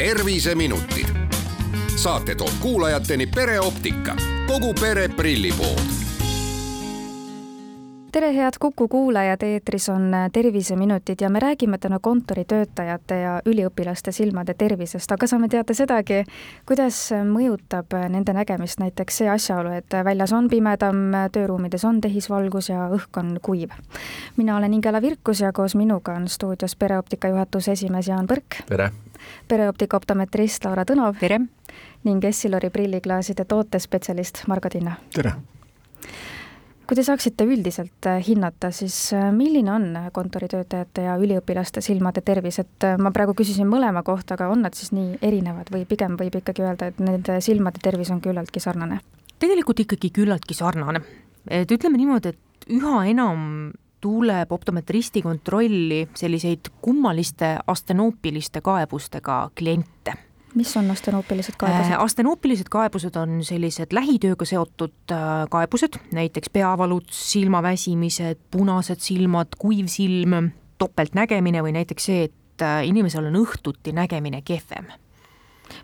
terviseminutid. saate toob kuulajateni pereoptika, kogu pere prillipood tere, head Kuku kuulajad, eetris on Terviseminutid ja me räägime täna kontoritöötajate ja üliõpilaste silmade tervisest, aga saame teada sedagi, kuidas mõjutab nende nägemist näiteks see asjaolu, et väljas on pimedam, tööruumides on tehisvalgus ja õhk on kuiv. mina olen Ingela Virkus ja koos minuga on stuudios pereoptika juhatuse esimees Jaan Põrk. tere! pereoptika optometrist Laura Tõnov. tere! ning Essilori prilliklaaside tootespetsialist Margo Tinna. tere! Kui te saaksite üldiselt äh, hinnata, siis äh, milline on kontoritöötajate ja üliõpilaste silmade tervis, et äh, ma praegu küsisin mõlema kohta, aga on nad siis nii erinevad või pigem võib ikkagi öelda, et nende silmade tervis on küllaltki sarnane? tegelikult ikkagi küllaltki sarnane, et ütleme niimoodi, et üha enam tuleb optometristi kontrolli selliseid kummaliste astenoopiliste kaebustega kliente mis on astenoopilised kaebused? Äh, astenoopilised kaebused on sellised lähitööga seotud äh, kaebused, näiteks peavalud, silmaväsimised, punased silmad, kuiv silm, topeltnägemine või näiteks see, et äh, inimesel on õhtuti nägemine kehvem.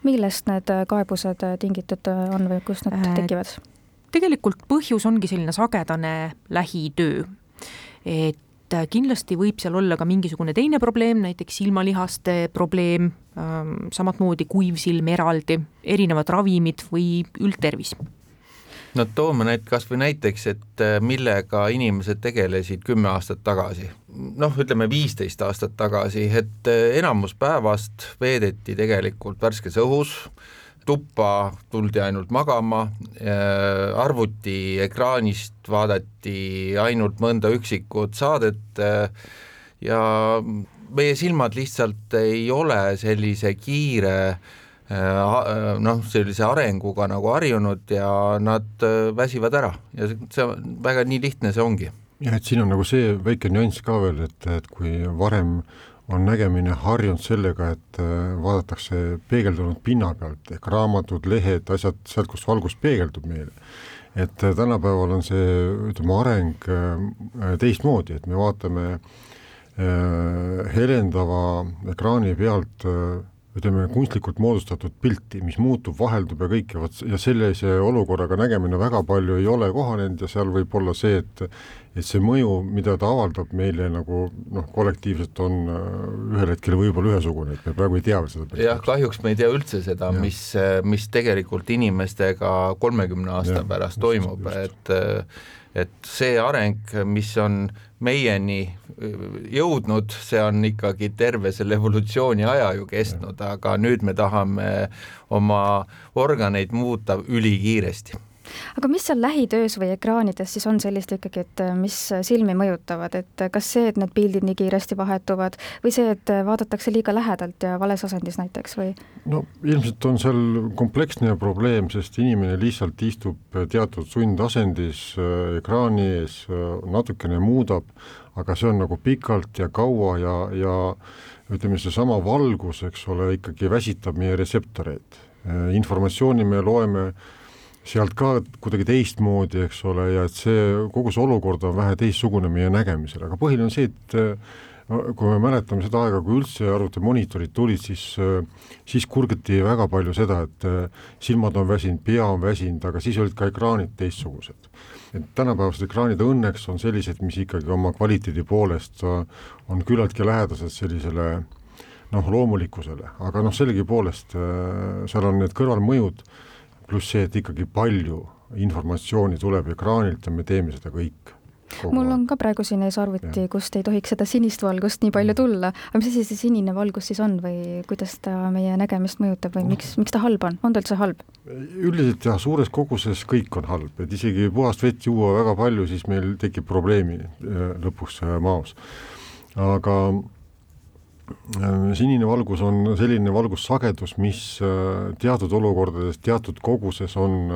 millest need kaebused tingitud on või kust nad tekivad? tegelikult põhjus ongi selline sagedane lähitöö, et et kindlasti võib seal olla ka mingisugune teine probleem, näiteks silmalihaste probleem, ähm, samatmoodi kuiv silm eraldi, erinevad ravimid või üldtervis. No toome need kas või näiteks, et äh, millega inimesed tegelesid kümme aastat tagasi, noh, ütleme viisteist aastat tagasi, et äh, enamus päevast veedeti tegelikult värskes õhus, tuppa tuldi ainult magama, äh, arvuti ekraanist vaadati ainult mõnda üksikut saadet äh, ja meie silmad lihtsalt ei ole sellise kiire äh, noh, sellise arenguga nagu harjunud ja nad väsivad ära ja see väga nii lihtne see ongi. jah, et siin on nagu see väike nüanss ka veel, et, et kui varem on nägemine harjunud sellega, et äh, vaadatakse peegeldunud pinna pealt ehk raamatud, lehed, asjad sealt, kust valgus peegeldub meile. et äh, tänapäeval on see, ütleme, areng äh, teistmoodi, et me vaatame helendava ekraani pealt ütleme, kunstlikult moodustatud pilti, mis muutub, vaheldub ja kõik ja vot ja sellise olukorraga nägemine väga palju ei ole kohanenud ja seal võib olla see, et et see mõju, mida ta avaldab meile nagu noh, kollektiivselt on äh, ühel hetkel võib-olla ühesugune, et me praegu ei tea veel seda. jah, kahjuks me ei tea üldse seda, mis, mis tegelikult inimestega kolmekümne aasta ja, pärast toimub, et et see areng, mis on meieni jõudnud, see on ikkagi terve selle evolutsiooni aja ju kestnud, aga nüüd me tahame oma organeid muuta ülikiiresti aga mis seal lähitöös või ekraanides siis on sellist ikkagi, et äh, mis silmi mõjutavad, et äh, kas see, et need pildid nii kiiresti vahetuvad või see, et äh, vaadatakse liiga lähedalt ja vales asendis näiteks või? no ilmselt on seal kompleksne probleem, sest inimene lihtsalt istub teatud sundasendis ekraani ees, natukene muudab, aga see on nagu pikalt ja kaua ja, ja ütleme, seesama valgus, eks ole, ikkagi väsitab meie retseptoreid. informatsiooni me loeme äh, sealt ka kuidagi teistmoodi, eks ole, ja et see, kogu see olukord on vähe teistsugune meie nägemisel, aga põhiline on see, et no kui me mäletame seda aega, kui üldse arvutimonitorid tulid, siis, siis kurgiti väga palju seda, et silmad on väsinud, pea on väsinud, aga siis olid ka ekraanid teistsugused. et tänapäevased ekraanid õnneks on sellised, mis ikkagi oma kvaliteedi poolest on küllaltki lähedased sellisele noh, loomulikkusele, aga noh, sellegipoolest seal on need kõrvalmõjud pluss see, et ikkagi palju informatsiooni tuleb ekraanilt ja me teeme seda kõik mul on ka praegu siin ees arvuti, kust ei tohiks seda sinist valgust nii palju tulla, aga mis asi see sinine valgus siis on või kuidas ta meie nägemist mõjutab või miks, miks ta halb on, on ta üldse halb? üldiselt jah, suures koguses kõik on halb, et isegi puhast vett juua väga palju, siis meil tekib probleemi äh, lõpuks äh, maos. aga sinine valgus on selline valgussagedus, mis äh, teatud olukordades teatud koguses on,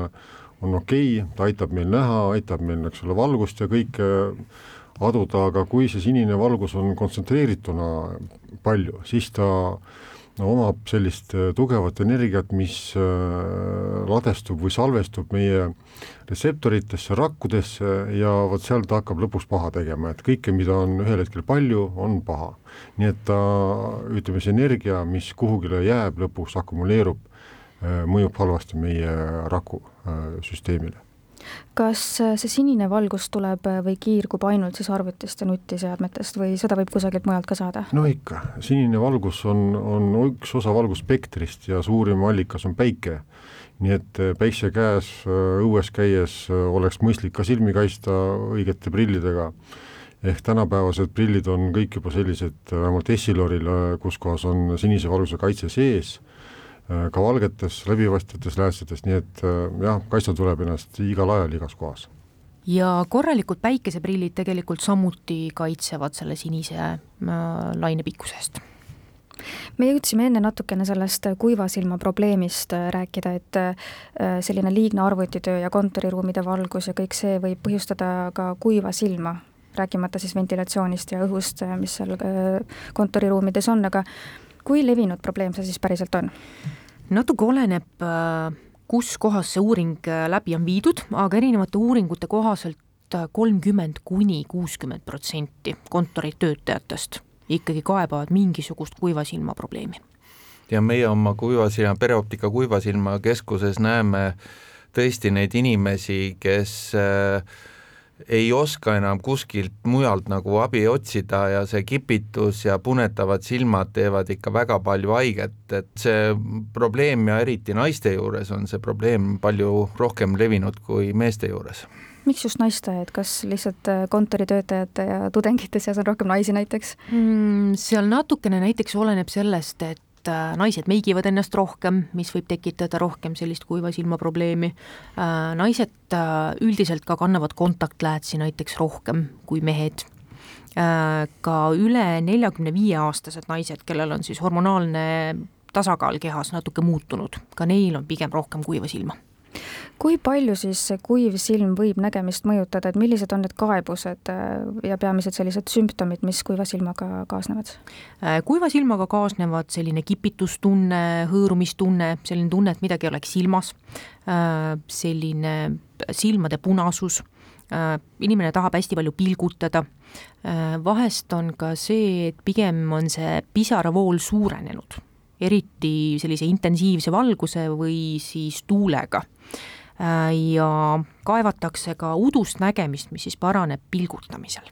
on okei okay,, ta aitab meil näha, aitab meil, eks ole, valgust ja kõike aduda, aga kui see sinine valgus on kontsentreerituna palju, siis ta omab sellist tugevat energiat, mis ladestub või salvestub meie retseptoritesse, rakkudesse ja vot seal ta hakkab lõpuks paha tegema, et kõike, mida on ühel hetkel palju, on paha. nii et ta, ütleme, see energia, mis kuhugile jääb, lõpuks akumuleerub, mõjub halvasti meie rakusüsteemile kas äh, see sinine valgus tuleb äh, või kiirgub ainult siis arvutist ja nutiseadmetest või seda võib kusagilt mujalt ka saada? no ikka, sinine valgus on, on üks osa valgusspektrist ja suurim allikas on päike. nii et äh, päikse käes õues käies oleks mõistlik ka silmi kaitsta õigete prillidega ehk tänapäevased prillid on kõik juba sellised, vähemalt Essiloril, kus kohas on sinise valguse kaitse sees ka valgetes läbipaistvates läästides, nii et äh, jah, kaitsta tuleb ennast igal ajal igas kohas. ja korralikud päikeseprillid tegelikult samuti kaitsevad selle sinise äh, lainepikkuse eest me jõudsime enne natukene sellest kuiva silma probleemist rääkida, et selline liigne arvutitöö ja kontoriruumide valgus ja kõik see võib põhjustada ka kuiva silma, rääkimata siis ventilatsioonist ja õhust, mis seal kontoriruumides on, aga kui levinud probleem see siis päriselt on? Natuke oleneb, äh, kus kohas see uuring äh, läbi on viidud, aga erinevate uuringute kohaselt äh, kolmkümmend kuni kuuskümmend protsenti kontoritöötajatest ikkagi kaebavad mingisugust kuiva silma probleemi. ja meie oma kuivasilma, pereoptika kuivasilma keskuses näeme tõesti neid inimesi, kes äh, ei oska enam kuskilt mujalt nagu abi otsida ja see kipitus ja punetavad silmad teevad ikka väga palju haiget, et see probleem ja eriti naiste juures on see probleem palju rohkem levinud kui meeste juures miks just naiste, et kas lihtsalt äh, kontoritöötajate ja tudengite seas on rohkem naisi näiteks mm,? seal natukene näiteks oleneb sellest, et et äh, naised meigivad ennast rohkem, mis võib tekitada rohkem sellist kuiva silma probleemi. Äh, naised äh, üldiselt ka kannavad kontaktläätsi näiteks rohkem kui mehed. ka üle neljakümne viie aastased naised, kellel on siis hormonaalne tasakaal kehas natuke muutunud, ka neil on pigem rohkem kuiva silma kui palju siis see kuiv silm võib nägemist mõjutada, et millised on need kaebused äh, ja peamised sellised sümptomid, mis kuiva silmaga kaasnevad? Äh, kuiva silmaga kaasnevad selline kipitustunne, hõõrumistunne, selline tunne, et midagi oleks silmas, äh, selline silmade punasus, inimene tahab hästi palju pilgutada, vahest on ka see, et pigem on see pisaravool suurenenud, eriti sellise intensiivse valguse või siis tuulega ja kaevatakse ka udust nägemist, mis siis paraneb pilgutamisel.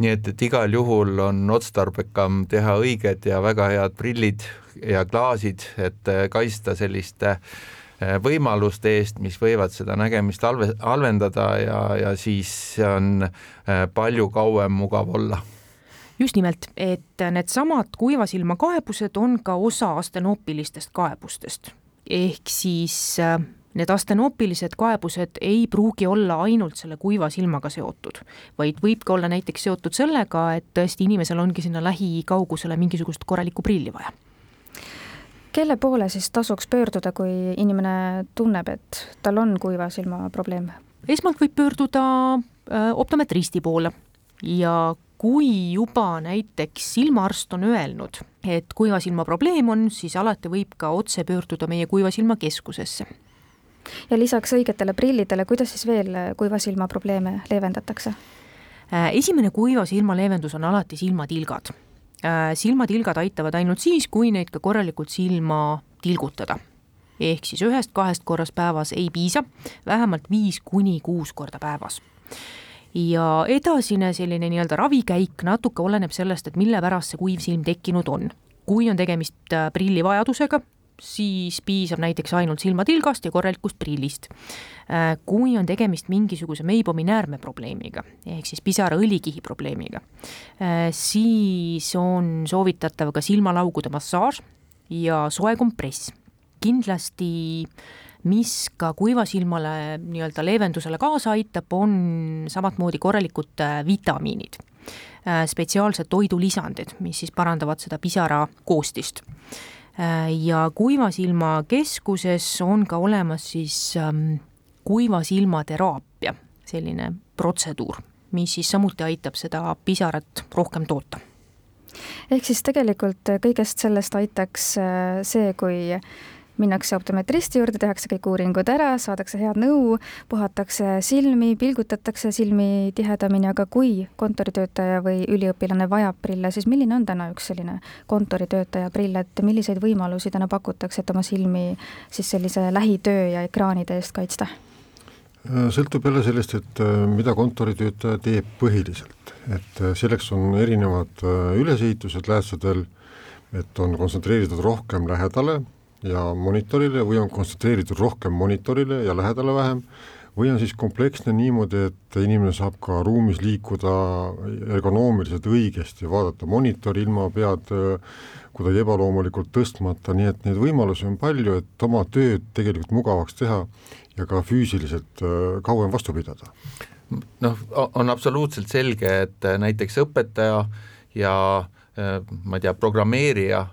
Nii et, et igal juhul on otstarbekam teha õiged ja väga head prillid ja klaasid, et äh, kaitsta selliste äh, võimaluste eest, mis võivad seda nägemist halve, halvendada ja, ja siis on palju kauem mugav olla. Just nimelt, et needsamad kuivasilma kaebused on ka osa astenoopilistest kaebustest. Ehk siis Need astenoopilised kaebused ei pruugi olla ainult selle kuiva silmaga seotud, vaid võib ka olla näiteks seotud sellega, et tõesti inimesel ongi sinna lähikaugusele mingisugust korralikku prilli vaja. kelle poole siis tasuks pöörduda, kui inimene tunneb, et tal on kuiva silma probleem? esmalt võib pöörduda äh, optometristi poole ja kui juba näiteks silmaarst on öelnud, et kuiva silma probleem on, siis alati võib ka otse pöörduda meie kuiva silma keskusesse ja lisaks õigetele prillidele, kuidas siis veel kuiva silma probleeme leevendatakse? Äh, esimene kuiva silma leevendus on alati silmatilgad. Äh, silmatilgad aitavad ainult siis, kui neid ka korralikult silma tilgutada. ehk siis ühest-kahest korrast päevas ei piisa, vähemalt viis kuni kuus korda päevas ja edasine selline nii-öelda ravikäik natuke oleneb sellest, et mille pärast see kuiv silm tekkinud on. kui on tegemist äh, prillivajadusega, siis piisab näiteks ainult silmatilgast ja korralikust prillist. Äh, kui on tegemist mingisuguse Meibomi näärme probleemiga ehk siis pisaraõlikihi probleemiga, äh, siis on soovitatav ka silmalaugude massaaž ja soe kompress. kindlasti mis ka kuivasilmale nii-öelda leevendusele kaasa aitab, on samamoodi korralikud äh, vitamiinid, spetsiaalsed toidulisandid, mis siis parandavad seda pisara koostist ja Kuiva silma keskuses on ka olemas siis ähm, kuiva silma teraapia, selline protseduur, mis siis samuti aitab seda pisarat rohkem toota. Ehk siis tegelikult kõigest sellest aitaks see, kui minnakse optometristi juurde, tehakse kõik uuringud ära, saadakse head nõu, puhatakse silmi, pilgutatakse silmi tihedamini, aga kui kontoritöötaja või üliõpilane vajab prille, siis milline on täna üks selline kontoritöötaja prill, et milliseid võimalusi täna pakutakse, et oma silmi siis sellise lähitöö ja ekraanide eest kaitsta? sõltub jälle sellest, et äh, mida kontoritöötaja teeb põhiliselt, et äh, selleks on erinevad äh, ülesehitused läätsedel, et on kontsentreeritud rohkem lähedale ja monitorile või on kontsentreeritud rohkem monitorile ja lähedale vähem, või on siis kompleksne niimoodi, et inimene saab ka ruumis liikuda ergonoomiliselt õigesti, vaadata monitori ilma pead kuidagi ebaloomulikult tõstmata, nii et neid võimalusi on palju, et oma tööd tegelikult mugavaks teha ja ka füüsiliselt kauem vastu pidada. noh, on absoluutselt selge, et näiteks õpetaja ja ma ei tea, programmeerija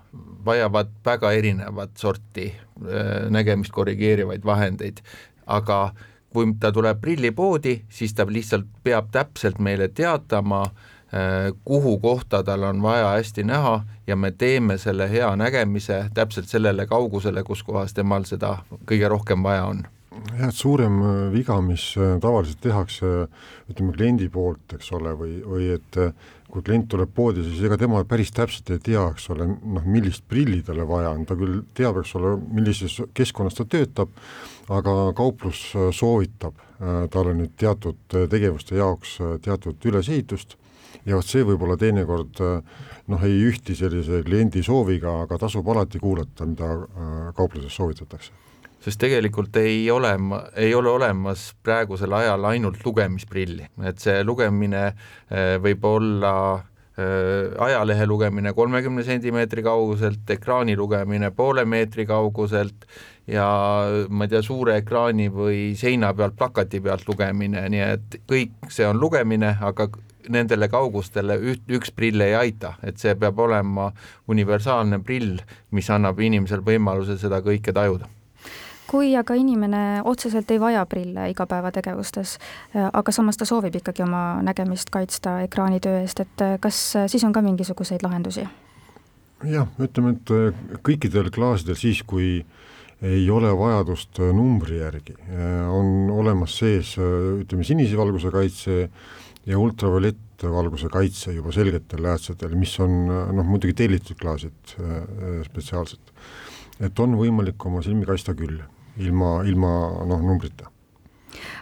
vajavad väga erinevat sorti äh, nägemist korrigeerivaid vahendeid, aga kui ta tuleb prillipoodi, siis ta lihtsalt peab täpselt meile teatama, äh, kuhu kohta tal on vaja hästi näha ja me teeme selle hea nägemise täpselt sellele kaugusele, kus kohas temal seda kõige rohkem vaja on jah, et suurem äh, viga, mis tavaliselt tehakse ütleme kliendi poolt, eks ole, või, või et kui klient tuleb poodi, siis ega tema päris täpselt ei tea, eks ole, noh, millist prilli talle vaja on, ta küll teab, eks ole, millises keskkonnas ta töötab, aga kauplus äh, soovitab äh, talle nüüd teatud äh, tegevuste jaoks teatud ülesehitust. Ja vot see võib-olla teinekord noh, ei ühti sellise kliendi sooviga, aga tasub alati kuulata, mida kaupluses soovitatakse sest tegelikult ei ole, ei ole olemas praegusel ajal ainult lugemisprilli, et see lugemine eh, võib olla eh, ajalehe lugemine kolmekümne sentimeetri kauguselt, ekraani lugemine poole meetri kauguselt ja ma ei tea, suure ekraani või seina pealt, plakati pealt lugemine, nii et kõik see on lugemine, aga nendele kaugustele üht, üks prill ei aita, et see peab olema universaalne prill, mis annab inimesele võimaluse seda kõike tajuda kui aga inimene otseselt ei vaja prille igapäevategevustes, äh, aga samas ta soovib ikkagi oma nägemist kaitsta ekraanitöö eest, et äh, kas äh, siis on ka mingisuguseid lahendusi? jah, ütleme, et kõikidel klaasidel siis, kui ei ole vajadust numbri järgi, on olemas sees ütleme, sinise valguse kaitse ja ultraviolettvalguse kaitse juba selgetel läätsetel, mis on noh, muidugi tellitud klaasid spetsiaalselt. et on võimalik oma silmi kaitsta küll ilma, ilma noh, numbrita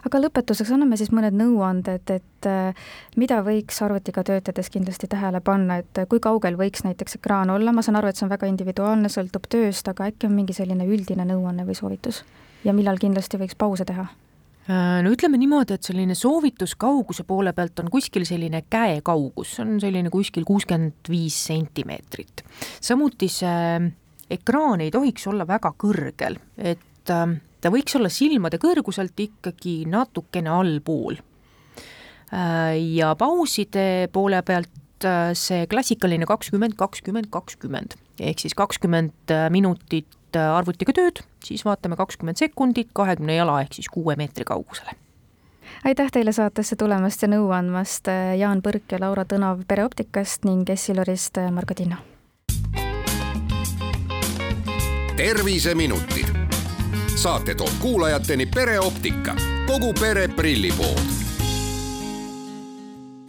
aga lõpetuseks anname siis mõned nõuanded, et äh, mida võiks arvutiga töötades kindlasti tähele panna, et kui kaugel võiks näiteks ekraan olla, ma saan aru, et see on väga individuaalne, sõltub tööst, aga äkki on mingi selline üldine nõuanne või soovitus ja millal kindlasti võiks pause teha? Äh, no ütleme niimoodi, et selline soovitus kauguse poole pealt on kuskil selline käekaugus, see on selline kuskil kuuskümmend viis sentimeetrit. samuti see ekraan ei tohiks olla väga kõrgel, et et ähm, ta võiks olla silmade kõrguselt ikkagi natukene allpool. Äh, ja pauside poole pealt äh, see klassikaline kakskümmend, kakskümmend, kakskümmend ehk siis kakskümmend äh, minutit arvutiga tööd, siis vaatame kakskümmend sekundit kahekümne jala ehk siis kuue meetri kaugusele aitäh teile saatesse tulemast ja nõu andmast, Jaan Põrk ja Laura Tõnav Pereoptikast ning Essilorist Margo Tinno. terviseminutid saate toob kuulajateni pereoptika, kogu pere prillipood